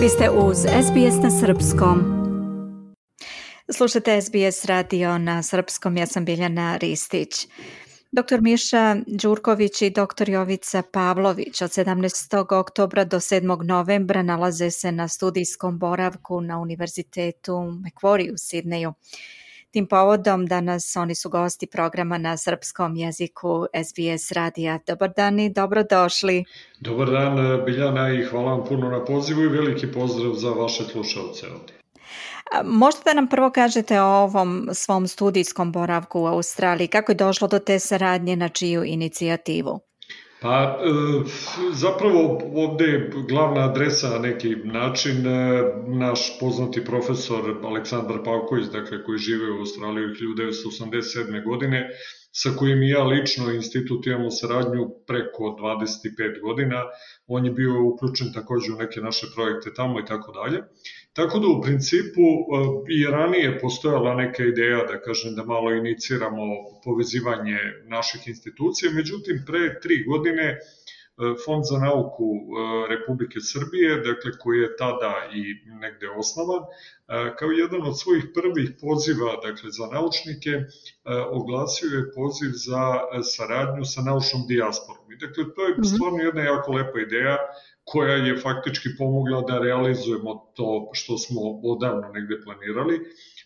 Vi ste uz SBS na Srpskom. Slušate SBS radio na Srpskom, ja sam Biljana Ristić. Dr. Miša Đurković i dr. Jovica Pavlović od 17. oktobra do 7. novembra nalaze se na studijskom boravku na Univerzitetu Macquarie u Sidneju. Tim povodom danas oni su gosti programa na srpskom jeziku SBS radija. Dobar dan i dobrodošli. Dobar dan Biljana i hvala vam puno na pozivu i veliki pozdrav za vaše slušalce ovdje. Možete da nam prvo kažete o ovom svom studijskom boravku u Australiji, kako je došlo do te saradnje, na čiju inicijativu? Pa, e, zapravo ovde je glavna adresa na neki način e, naš poznati profesor Aleksandar Pavković, dakle, koji žive u Australiji 1987. godine, sa kojim ja lično institut imamo saradnju preko 25 godina. On je bio uključen takođe u neke naše projekte tamo i tako dalje. Tako da u principu e, i ranije postojala neka ideja da kažem da malo iniciramo povezivanje naših institucija, međutim pre tri godine Fond za nauku e, Republike Srbije, dakle koji je tada i negde osnovan, e, kao jedan od svojih prvih poziva dakle, za naučnike, oglasio je poziv za saradnju sa naučnom dijasporom. I dakle, to je mhm. stvarno jedna jako lepa ideja koja je faktički pomogla da realizujemo to što smo odavno negde planirali,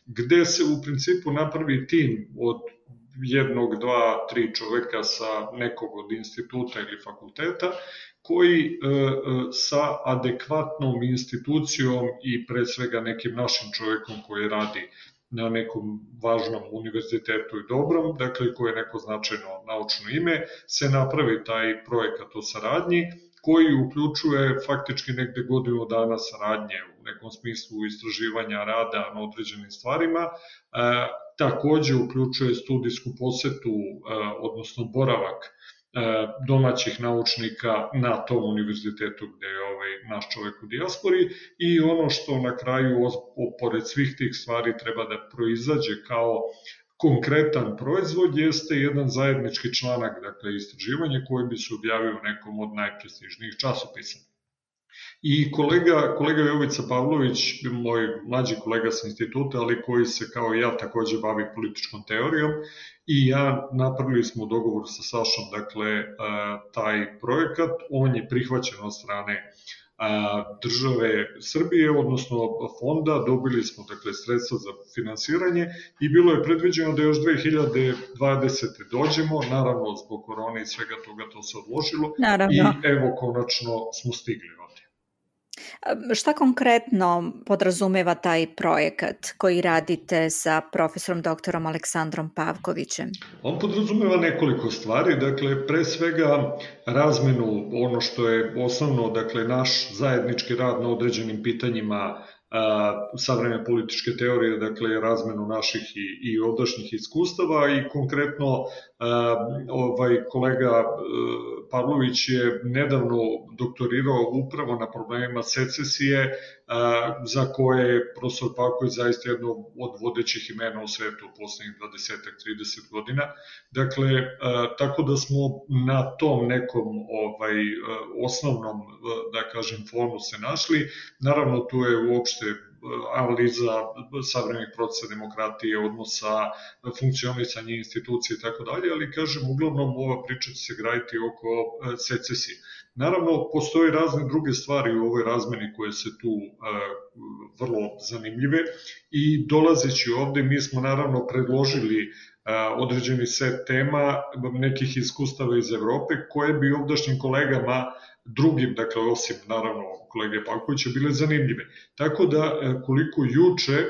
gde se u principu napravi tim od jednog, dva, tri čoveka sa nekog od instituta ili fakulteta, koji e, e, sa adekvatnom institucijom i pre svega nekim našim čovekom koji radi na nekom važnom univerzitetu i dobrom, dakle koji je neko značajno naučno ime, se napravi taj projekat o saradnji koji uključuje faktički negde godinu dana saradnje u nekom smislu istraživanja rada na određenim stvarima, e, takođe uključuje studijsku posetu, e, odnosno boravak e, domaćih naučnika na tom univerzitetu gde je ovaj naš čovek u dijaspori i ono što na kraju pored svih tih stvari treba da proizađe kao konkretan proizvod jeste jedan zajednički članak, dakle istraživanje koji bi se objavio u nekom od najprestižnijih časopisa. I kolega, kolega Jovica Pavlović, moj mlađi kolega sa instituta, ali koji se kao ja takođe bavi političkom teorijom, i ja napravili smo dogovor sa Sašom, dakle, taj projekat, on je prihvaćen od strane države Srbije, odnosno fonda, dobili smo dakle sredstva za finansiranje i bilo je predviđeno da još 2020. dođemo, naravno zbog korone i svega toga to se odložilo naravno. i evo konačno smo stigli Šta konkretno podrazumeva taj projekat koji radite sa profesorom doktorom Aleksandrom Pavkovićem? On podrazumeva nekoliko stvari, dakle pre svega razmenu ono što je osnovno, dakle naš zajednički rad na određenim pitanjima savremene političke teorije, dakle razmenu naših i, i odašnjih iskustava i konkretno ovaj kolega Pavlović je nedavno doktorirao upravo na problemima secesije za koje je profesor Pavković zaista jedno od vodećih imena u svetu u poslednjih 20-30 godina. Dakle, tako da smo na tom nekom ovaj osnovnom, da kažem, fonu se našli. Naravno, tu je uopšte analiza savremenih procesa demokratije, odnosa, funkcionisanja institucije i tako dalje, ali kažem, uglavnom ova priča će se graditi oko secesije. Naravno, postoje razne druge stvari u ovoj razmeni koje se tu e, vrlo zanimljive i dolazeći ovde mi smo naravno predložili e, određeni set tema nekih iskustava iz Evrope koje bi ovdašnjim kolegama drugim, dakle osim naravno kolege Pavkovića, bile zanimljive. Tako da e, koliko juče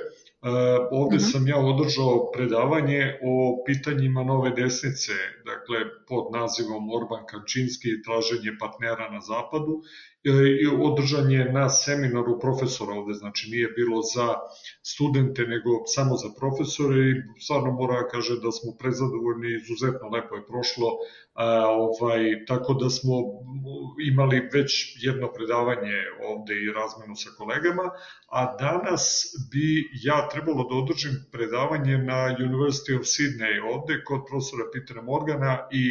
Uh, ovde uh mhm. -huh. sam ja održao predavanje o pitanjima nove desnice, dakle pod nazivom Orban Kačinski i traženje partnera na zapadu E, i održan je na seminaru profesora ovde, znači nije bilo za studente, nego samo za profesore i stvarno mora kaže da smo prezadovoljni, izuzetno lepo je prošlo, a, ovaj, tako da smo imali već jedno predavanje ovde i razmenu sa kolegama, a danas bi ja trebalo da održim predavanje na University of Sydney ovde kod profesora Petera Morgana i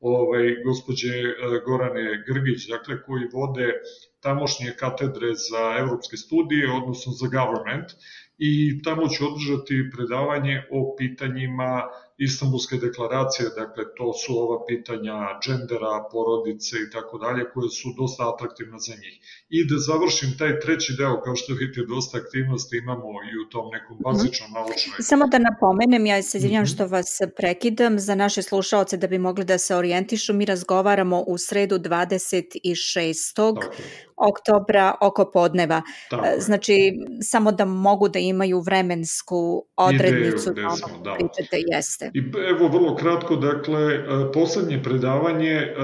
ovaj, gospođe e, Gorane Grgić, dakle, koji vode tamošnje katedre za evropske studije, odnosno za government, i tamo ću održati predavanje o pitanjima Istanbulske deklaracije, dakle to su ova pitanja džendera, porodice i tako dalje, koje su dosta atraktivne za njih. I da završim taj treći deo, kao što vidite, dosta aktivnosti imamo i u tom nekom mhm. bazičnom naučnom. Samo da napomenem, ja se izvinjam mm -hmm. što vas prekidam, za naše slušaoce da bi mogli da se orijentišu, mi razgovaramo u sredu 26. Tako oktobra oko podneva. Tako znači, samo da mogu da imaju vremensku odrednicu Ideju, da smo, da. pričate, jeste. I evo vrlo kratko, dakle, e, poslednje predavanje, e,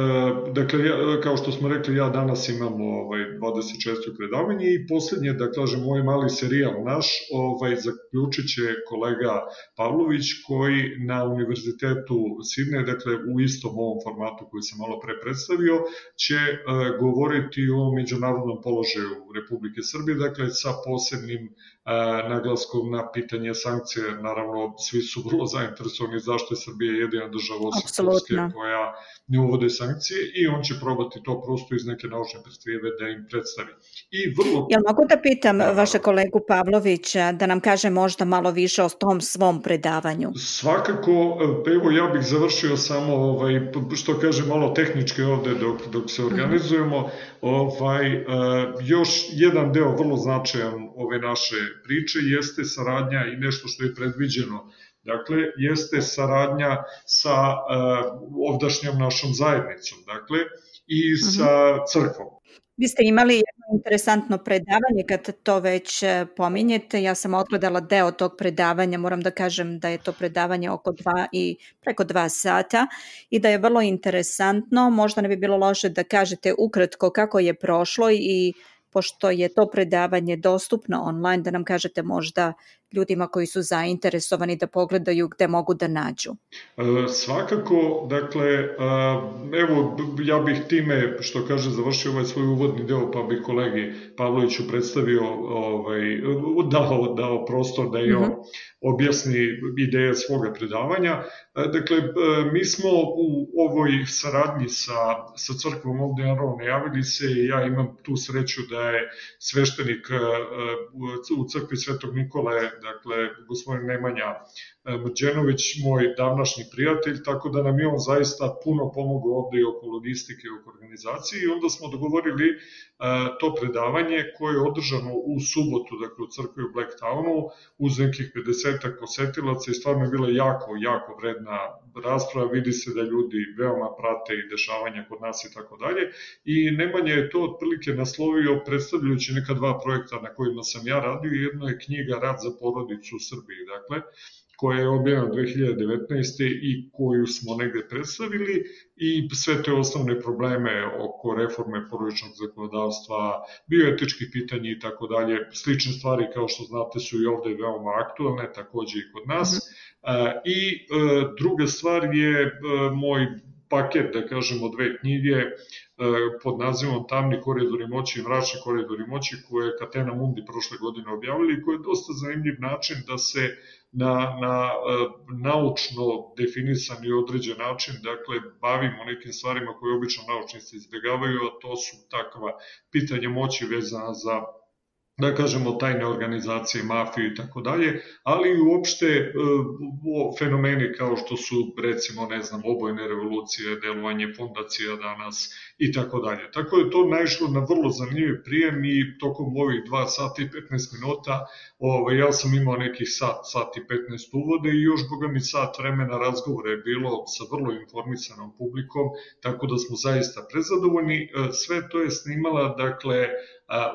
dakle, kao što smo rekli, ja danas imam ovaj, 26. predavanje i poslednje, da kažem, moj mali serijal naš, ovaj, zaključit će kolega Pavlović, koji na Univerzitetu Sidne, dakle, u istom ovom formatu koji sam malo pre predstavio, će uh, govoriti o međunarodnom položaju Republike Srbije, dakle, sa posebnim naglaskom na pitanje sankcije. Naravno, svi su vrlo zainteresovani zašto je Srbija jedina država osim koja ne uvode sankcije i on će probati to prosto iz neke naučne perspektive da im predstavi. I vrlo... Jel mogu da pitam da, vaše kolegu Pavlovića da nam kaže možda malo više o tom svom predavanju? Svakako, evo ja bih završio samo, ovaj, što kaže malo tehnički ovde dok, dok se mhm. organizujemo, ovaj, još jedan deo vrlo značajan ove naše priče jeste saradnja i nešto što je predviđeno Dakle, jeste saradnja sa uh, ovdašnjom našom zajednicom, dakle, i mhm. sa crkvom. Vi ste imali jedno interesantno predavanje kad to već e, pominjete. Ja sam odgledala deo tog predavanja, moram da kažem da je to predavanje oko dva i preko dva sata i da je vrlo interesantno. Možda ne bi bilo loše da kažete ukratko kako je prošlo i pošto je to predavanje dostupno online, da nam kažete možda ljudima koji su zainteresovani da pogledaju gde mogu da nađu? E, svakako, dakle, evo, ja bih time, što kaže, završio ovaj svoj uvodni deo, pa bih kolegi Pavloviću predstavio, ovaj, dao, dao prostor da on mm -hmm. objasni ideje svoga predavanja. E, dakle, e, mi smo u ovoj saradnji sa, sa crkvom ovde naravno najavili se i ja imam tu sreću da je sveštenik u crkvi Svetog Nikole dakle, gospodin Nemanja e, Mrđenović, moj davnašnji prijatelj, tako da nam je on zaista puno pomogao ovde i oko logistike i oko organizacije i onda smo dogovorili e, to predavanje koje je održano u subotu, dakle u crkvi u Blacktownu, uz nekih 50 posetilaca i stvarno je bila jako, jako vredna rasprava, vidi se da ljudi veoma prate i dešavanja kod nas i tako dalje. I Nemanja je to otprilike naslovio predstavljajući neka dva projekta na kojima sam ja radio, jedno je knjiga Rad za porodicu u Srbiji, dakle, koja je objavljena 2019. i koju smo negde predstavili i sve te osnovne probleme oko reforme porodičnog zakonodavstva, bioetički pitanja i tako dalje, slične stvari kao što znate su i ovde veoma aktualne, takođe i kod nas. Mm -hmm. I e, druga stvar je e, moj paket, da kažemo, dve knjige pod nazivom Tamni koridori moći i mračni koridori moći koje je Katena Mundi prošle godine objavili i koji je dosta zanimljiv način da se na, na naučno definisan i određen način dakle bavimo nekim stvarima koje obično naučnici izbjegavaju, a to su takva pitanja moći vezana za da kažemo tajne organizacije, mafiju i tako dalje, ali i uopšte e, fenomeni kao što su recimo ne znam obojne revolucije, delovanje fondacija danas i tako dalje. Tako je to naišlo na vrlo zanimljiv prijem i tokom ovih 2 sata i 15 minuta ovaj, ja sam imao nekih sat, sat i 15 uvode i još boga mi sat vremena razgovora je bilo sa vrlo informisanom publikom, tako da smo zaista prezadovoljni. E, sve to je snimala, dakle,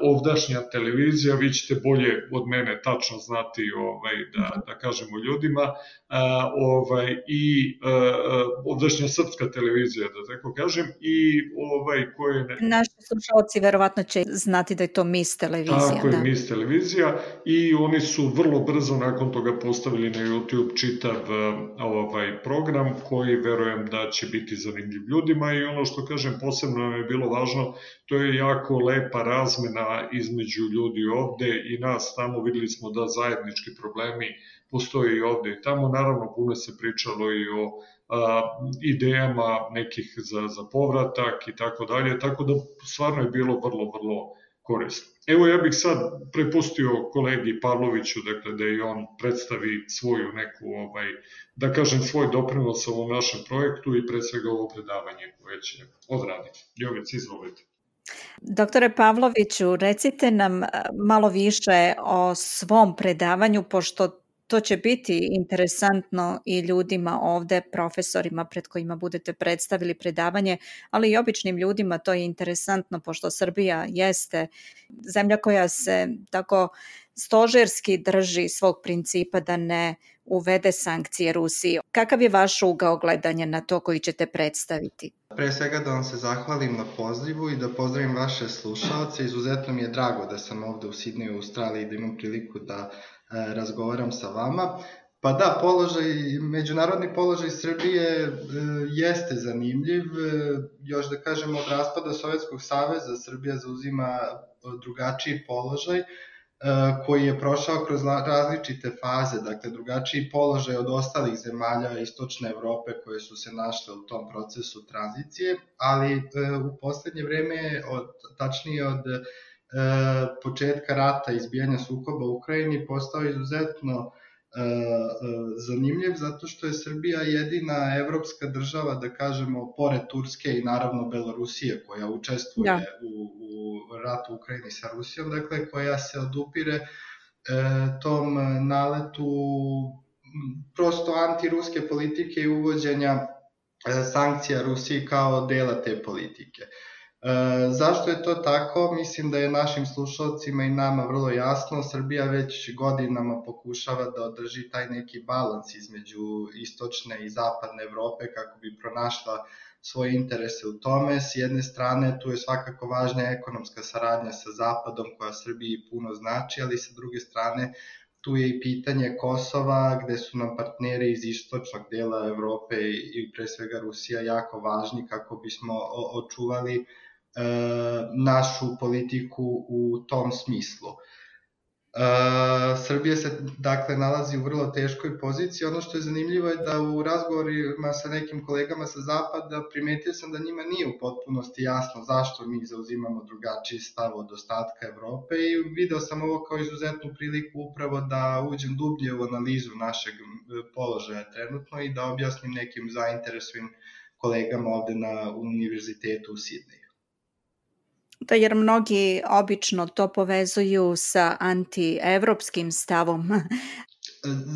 ovdašnja televizija, vi ćete bolje od mene tačno znati ovaj, da, da kažemo ljudima, a, ovaj, i a, ovdašnja srpska televizija, da tako kažem, i ovaj, koje... Ne... Naši slušalci verovatno će znati da je to MIS televizija. Tako da. je MIS televizija i oni su vrlo brzo nakon toga postavili na YouTube čitav ovaj, program koji verujem da će biti zanimljiv ljudima i ono što kažem posebno nam je bilo važno, to je jako lepa razmena između ljudi ovde i nas tamo, videli smo da zajednički problemi postoji i ovde i tamo. Naravno, puno se pričalo i o a, idejama nekih za, za povratak i tako dalje, tako da stvarno je bilo vrlo, vrlo korisno. Evo ja bih sad prepustio kolegi Pavloviću, dakle da i on predstavi svoju neku, ovaj, da kažem, svoj doprinos ovom našem projektu i pre svega ovo predavanje koje će odraditi. Jovic, izvolite. Doktore Pavloviću, recite nam malo više o svom predavanju, pošto to će biti interesantno i ljudima ovde, profesorima pred kojima budete predstavili predavanje, ali i običnim ljudima to je interesantno pošto Srbija jeste zemlja koja se tako stožerski drži svog principa da ne uvede sankcije Rusiji. Kakav je vaš ugao gledanja na to koji ćete predstaviti? Pre svega da vam se zahvalim na pozivu i da pozdravim vaše slušalce. Izuzetno mi je drago da sam ovde u Sidneju, u Australiji, da imam priliku da E, razgovaram sa vama. Pa da, položaj, međunarodni položaj Srbije e, jeste zanimljiv. E, još da kažemo od raspada Sovjetskog saveza Srbija zauzima drugačiji položaj koji je prošao kroz različite faze, dakle drugačiji položaj od ostalih zemalja istočne Evrope koje su se našle u tom procesu tranzicije, ali u poslednje vreme, od, tačnije od E, početka rata, izbijanja sukoba u Ukrajini postao izuzetno e, e, zanimljiv zato što je Srbija jedina evropska država, da kažemo, pored Turske i naravno Belorusije koja učestvuje da. u, u ratu u Ukrajini sa Rusijom, dakle koja se odupire e, tom naletu prosto antiruske politike i uvođenja sankcija Rusiji kao dela te politike. E, zašto je to tako? Mislim da je našim slušalcima i nama vrlo jasno. Srbija već godinama pokušava da održi taj neki balans između istočne i zapadne Evrope kako bi pronašla svoje interese u tome. S jedne strane tu je svakako važna ekonomska saradnja sa Zapadom koja Srbiji puno znači, ali sa druge strane tu je i pitanje Kosova gde su nam partneri iz istočnog dela Evrope i pre svega Rusija jako važni kako bismo očuvali E, našu politiku u tom smislu. E, Srbija se dakle nalazi u vrlo teškoj poziciji. Ono što je zanimljivo je da u razgovorima sa nekim kolegama sa zapada primetio sam da njima nije u potpunosti jasno zašto mi zauzimamo drugačiji stav od ostatka Evrope i video sam ovo kao izuzetnu priliku upravo da uđem dublje u analizu našeg položaja trenutno i da objasnim nekim zainteresujem kolegama ovde na univerzitetu u Sidneju. Da, jer mnogi obično to povezuju sa antievropskim stavom.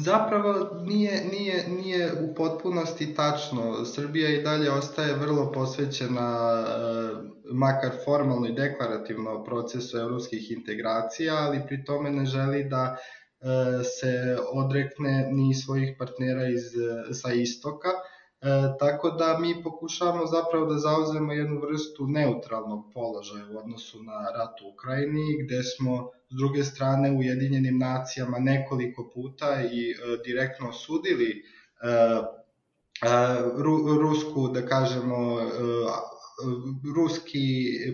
Zapravo nije, nije, nije u potpunosti tačno. Srbija i dalje ostaje vrlo posvećena eh, makar formalno i deklarativno procesu evropskih integracija, ali pri tome ne želi da eh, se odrekne ni svojih partnera iz, sa istoka, E, tako da mi pokušavamo zapravo da zauzemo jednu vrstu neutralnog položaja u odnosu na rat u Ukrajini, gde smo s druge strane u Ujedinjenim nacijama nekoliko puta i e, direktno osudili e, e, ru, rusku, da kažemo, e, ruski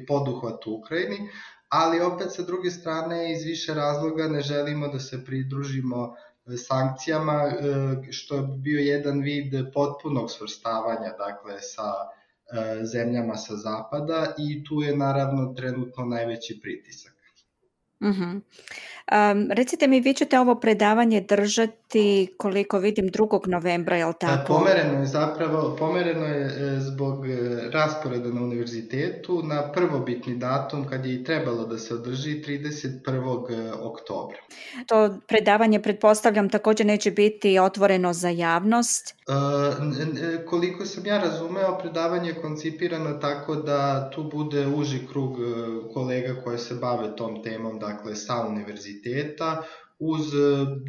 poduhvat u Ukrajini, ali opet sa druge strane iz više razloga ne želimo da se pridružimo sankcijama, e, što je bio jedan vid potpunog svrstavanja dakle, sa e, zemljama sa zapada i tu je naravno trenutno najveći pritisak. Uh -huh. um, recite mi, vi ćete ovo predavanje držati koliko vidim 2. novembra, je li tako? Pomereno je zapravo, pomereno je zbog rasporeda na univerzitetu na prvobitni datum kad je i trebalo da se održi 31. oktobra. To predavanje, pretpostavljam, takođe neće biti otvoreno za javnost? Uh, koliko sam ja razumeo, predavanje je koncipirano tako da tu bude uži krug kolega koje se bave tom temom, dakle sa univerziteta, uz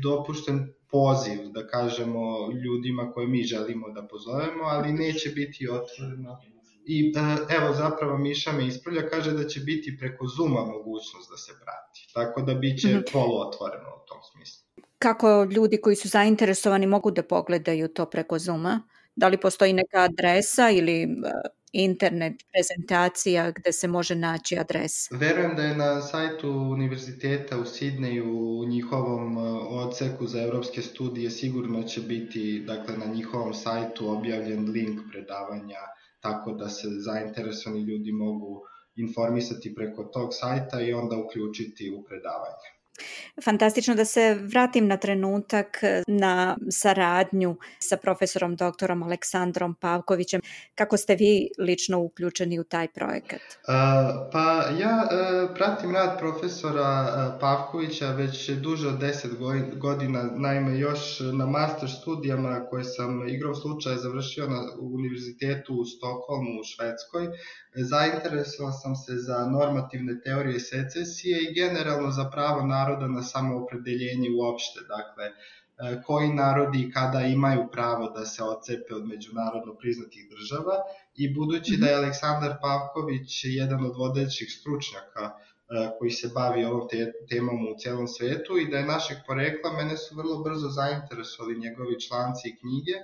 dopušten poziv, da kažemo, ljudima koje mi želimo da pozovemo, ali neće biti otvoreno. I evo, zapravo Miša me ispravlja, kaže da će biti preko Zuma mogućnost da se prati. Tako da biće mm -hmm. poluotvoreno u tom smislu kako ljudi koji su zainteresovani mogu da pogledaju to preko Zuma? Da li postoji neka adresa ili... internet prezentacija gde se može naći adresa? Verujem da je na sajtu Univerziteta u Sidneju u njihovom e, odseku za evropske studije sigurno će biti dakle, na njihovom sajtu objavljen link predavanja tako da se zainteresovani ljudi mogu informisati preko tog sajta i onda uključiti u predavanje. Fantastično da se vratim na trenutak na saradnju sa profesorom doktorom Aleksandrom Pavkovićem. Kako ste vi lično uključeni u taj projekat? Uh, pa ja uh, pratim rad profesora uh, Pavkovića već duže od 10 godina, naime još na master studijama koje sam igrom slučaja završio na univerzitetu u Stokholmu u Švedskoj. Zainteresovao sam se za normativne teorije secesije i generalno za pravo naroda na samoopredeljenje uopšte, dakle, e, koji narodi i kada imaju pravo da se ocepe od međunarodno priznatih država i budući da je mhm. Aleksandar Pavković jedan od vodećih stručnjaka e, koji se bavi ovom te, temom u celom svetu i da je našeg porekla, mene su vrlo brzo zainteresovali njegovi članci i knjige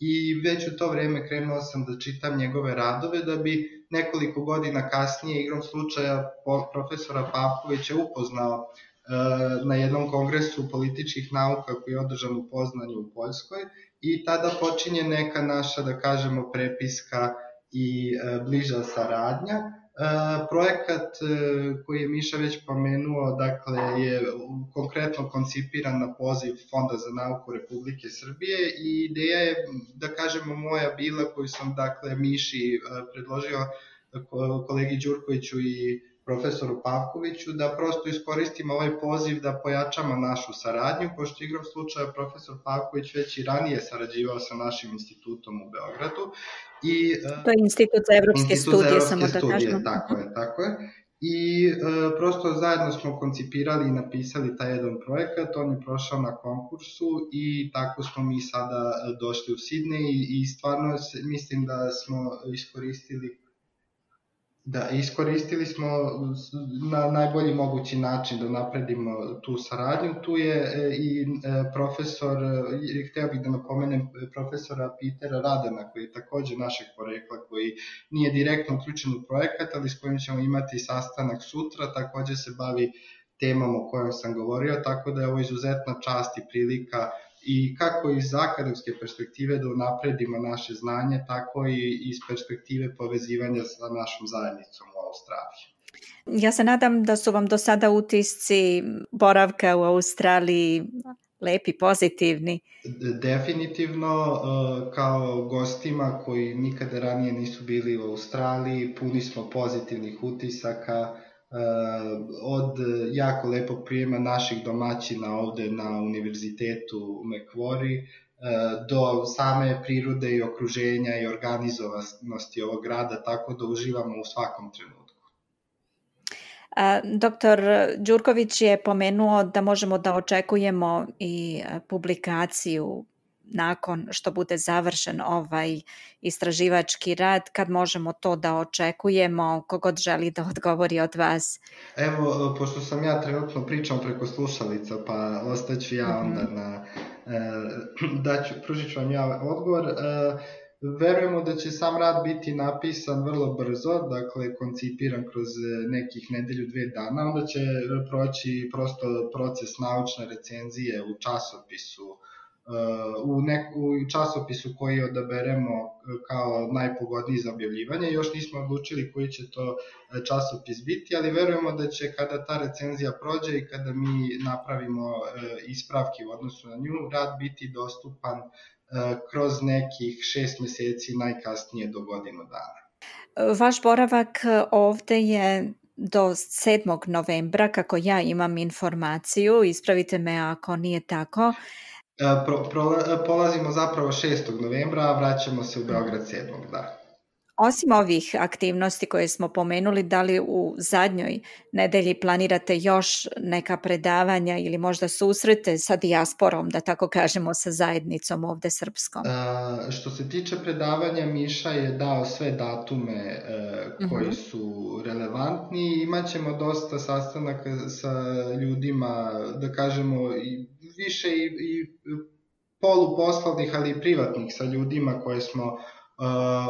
i već u to vreme krenuo sam da čitam njegove radove da bi nekoliko godina kasnije igrom slučaja profesora Pavkovića upoznao e, na jednom kongresu političkih nauka koji je održan u Poznanju u Poljskoj i tada počinje neka naša, da kažemo, prepiska i e, bliža saradnja projekat e, koji je Miša već pomenuo, dakle, je konkretno koncipiran na poziv Fonda za nauku Republike Srbije i ideja je, da kažemo, moja bila koju sam, dakle, Miši e, predložio kolegi Đurkoviću i profesoru Pavkoviću da prosto iskoristimo ovaj poziv da pojačamo našu saradnju, pošto igram slučaja profesor Pavković već i ranije sarađivao sa našim institutom u Beogradu. I, e, to je Institut za evropske institut studije, za samo da kažemo. Tako je, tako je. I e, prosto zajedno smo koncipirali i napisali taj jedan projekat, on je prošao na konkursu i tako smo mi sada došli u Sidney i, i stvarno mislim da smo iskoristili Da, iskoristili smo na najbolji mogući način da napredimo tu saradnju. Tu je e, i e, profesor, e, hteo bih da napomenem profesora Pitera Radana, koji je takođe našeg porekla, koji nije direktno uključen u projekat, ali s kojim ćemo imati sastanak sutra, takođe se bavi temom o kojom sam govorio, tako da je ovo izuzetna čast i prilika i kako iz akademske perspektive da unapredimo naše znanje, tako i iz perspektive povezivanja sa našom zajednicom u Australiji. Ja se nadam da su vam do sada utisci boravka u Australiji lepi, pozitivni. Definitivno, e, kao gostima koji nikada ranije nisu bili u Australiji, puni smo pozitivnih utisaka, od jako lepog prijema naših domaćina ovde na univerzitetu u Mekvori, eh, do same prirode i okruženja i organizovanosti ovog grada, tako da uživamo u svakom trenutku. Doktor Đurković je pomenuo da možemo da očekujemo i publikaciju nakon što bude završen ovaj istraživački rad, kad možemo to da očekujemo, kogod želi da odgovori od vas? Evo, pošto sam ja trenutno pričam preko slušalica, pa ostaću ja onda mhm. na, e, da ću, pružit ću vam ja odgovor. E, Verujemo da će sam rad biti napisan vrlo brzo, dakle koncipiran kroz nekih nedelju, dve dana, onda će proći prosto proces naučne recenzije u časopisu u, neku, časopisu koji odaberemo e, kao najpogodniji za objavljivanje. Još nismo odlučili koji će to e, časopis biti, ali verujemo da će kada ta recenzija prođe i kada mi napravimo e, ispravke u odnosu na nju, rad biti dostupan kroz nekih šest meseci, najkasnije do godinu dana. Vaš boravak ovde je do 7. novembra, kako ja imam informaciju, ispravite me ako nije tako. E, pro, pro, e, polazimo zapravo 6. novembra, a vraćamo se u Beograd 7. da. Osim ovih aktivnosti koje smo pomenuli, da li u zadnjoj nedelji planirate još neka predavanja ili možda susrete sa dijasporom, da tako kažemo, sa zajednicom ovde srpskom? A, što se tiče predavanja, Miša je dao sve datume e, koji uh mhm. -huh. su relevantni. Imaćemo dosta sastanaka sa ljudima, da kažemo, i više i, i poluposlovnih, ali i privatnih sa ljudima koje smo uh,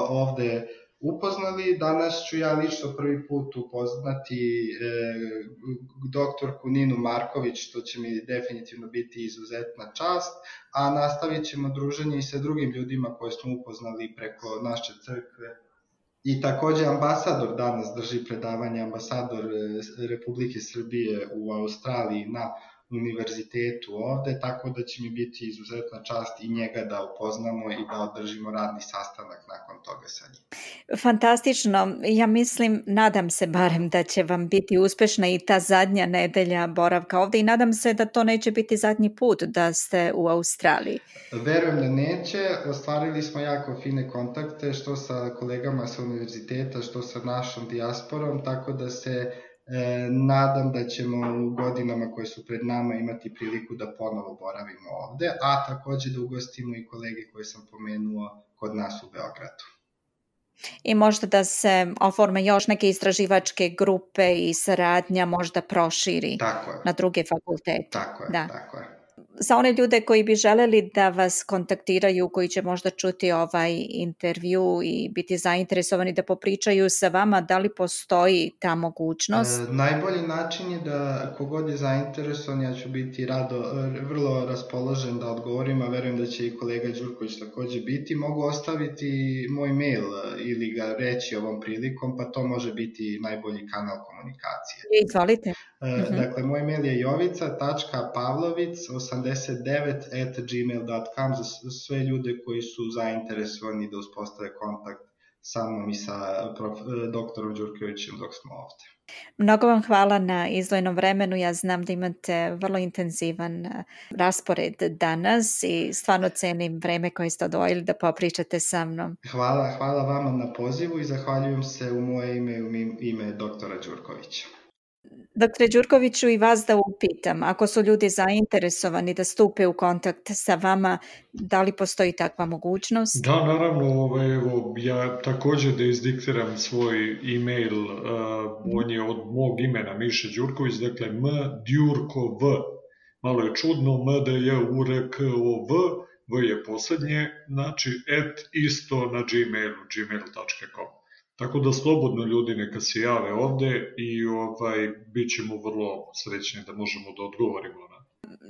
ovde upoznali. Danas ću ja lično prvi put upoznati e, doktorku Ninu Marković, što će mi definitivno biti izuzetna čast, a nastavit ćemo druženje i sa drugim ljudima koje smo upoznali preko naše crkve I takođe ambasador danas drži predavanje, ambasador e, Republike Srbije u Australiji na univerzitetu ovde, tako da će mi biti izuzetna čast i njega da upoznamo i da održimo radni sastanak nakon toga sa njim. Fantastično. Ja mislim, nadam se barem da će vam biti uspešna i ta zadnja nedelja boravka ovde i nadam se da to neće biti zadnji put da ste u Australiji. Verujem da neće. Ostvarili smo jako fine kontakte, što sa kolegama sa univerziteta, što sa našom dijasporom, tako da se E, nadam da ćemo u godinama koje su pred nama imati priliku da ponovo boravimo ovde, a takođe da ugostimo i kolege koje sam pomenuo kod nas u Beogradu. I možda da se oforme još neke istraživačke grupe i saradnja možda proširi na druge fakultete. Tako je, da. tako je za one ljude koji bi želeli da vas kontaktiraju, koji će možda čuti ovaj intervju i biti zainteresovani da popričaju sa vama, da li postoji ta mogućnost? E, najbolji način je da kogod je zainteresovan, ja ću biti rado, e, vrlo raspoložen da odgovorim, a verujem da će i kolega Đurković takođe biti. Mogu ostaviti moj mail ili ga reći ovom prilikom, pa to može biti najbolji kanal komunikacije. Izvolite. E. Mhm. Dakle, moj mail je jovica.pavlovic80 89 za sve ljude koji su zainteresovani da uspostave kontakt sa mnom i sa prof, doktorom Đurkevićem dok smo ovde. Mnogo vam hvala na izdvojenom vremenu. Ja znam da imate vrlo intenzivan e, raspored danas i stvarno cenim vreme koje ste odvojili da popričate sa mnom. Hvala, hvala vama na pozivu i zahvaljujem se u moje ime i u ime doktora Đurkovića. Doktore Đurkoviću i vas da upitam, ako su ljudi zainteresovani da stupe u kontakt sa vama, da li postoji takva mogućnost? Da, naravno, ovaj, evo, ja takođe da izdiktiram svoj e-mail, uh, on je od mog imena Miše Đurković, dakle m djurkov, malo je čudno, m d j u r k o v, v je poslednje, znači et isto na gmailu, gmail.com. Tako da slobodno ljudi neka se jave ovde i ovaj, bit ćemo vrlo srećni da možemo da odgovorimo na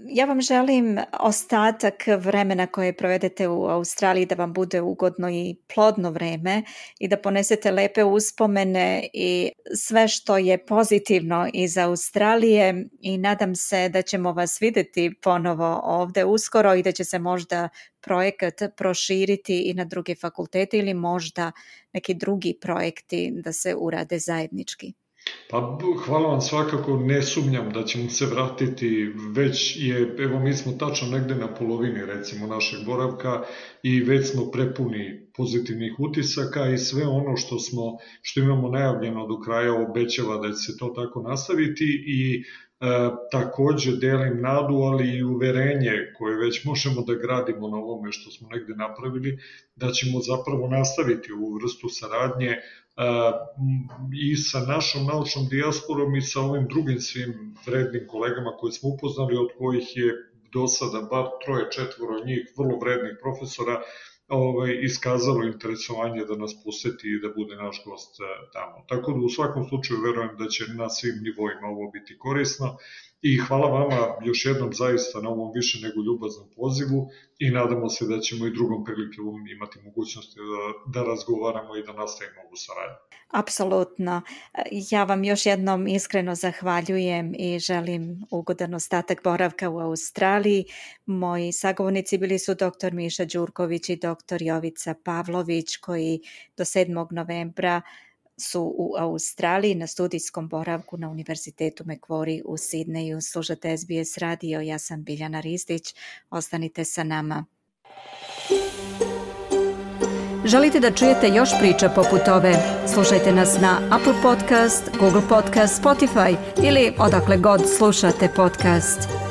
Ja vam želim ostatak vremena koje provedete u Australiji da vam bude ugodno i plodno vreme i da ponesete lepe uspomene i sve što je pozitivno iz Australije i nadam se da ćemo vas videti ponovo ovde uskoro i da će se možda projekat proširiti i na druge fakultete ili možda neki drugi projekti da se urade zajednički. Pa hvala vam svakako, ne sumnjam da ćemo se vratiti, već je, evo mi smo tačno negde na polovini recimo našeg boravka i već smo prepuni pozitivnih utisaka i sve ono što smo, što imamo najavljeno do kraja obećava da će se to tako nastaviti i E, takođe delim nadu, ali i uverenje koje već možemo da gradimo na ovome što smo negde napravili, da ćemo zapravo nastaviti ovu vrstu saradnje i sa našom naučnom dijasporom i sa ovim drugim svim vrednim kolegama koje smo upoznali, od kojih je do sada bar troje, četvoro njih vrlo vrednih profesora, ovaj, iskazalo interesovanje da nas poseti i da bude naš gost eh, tamo. Tako da u svakom slučaju verujem da će na svim nivoima ovo biti korisno i hvala vama još jednom zaista na ovom više nego ljubaznom pozivu i nadamo se da ćemo i drugom prilikom imati mogućnosti da, da razgovaramo i da nastavimo ovu saradnju. Apsolutno. Ja vam još jednom iskreno zahvaljujem i želim ugodan ostatak boravka u Australiji. Moji sagovornici bili su dr. Miša Đurković i dr. Jovica Pavlović koji do 7. novembra su u Australiji na studijskom boravku na Univerzitetu Macquarie u Sidneju. Slušate SBS radio, ja sam Biljana Ristić. Ostanite sa nama. Želite da čujete još priča poput ove? Slušajte nas na Apple Podcast, Google Podcast, Spotify ili odakle god slušate podcast.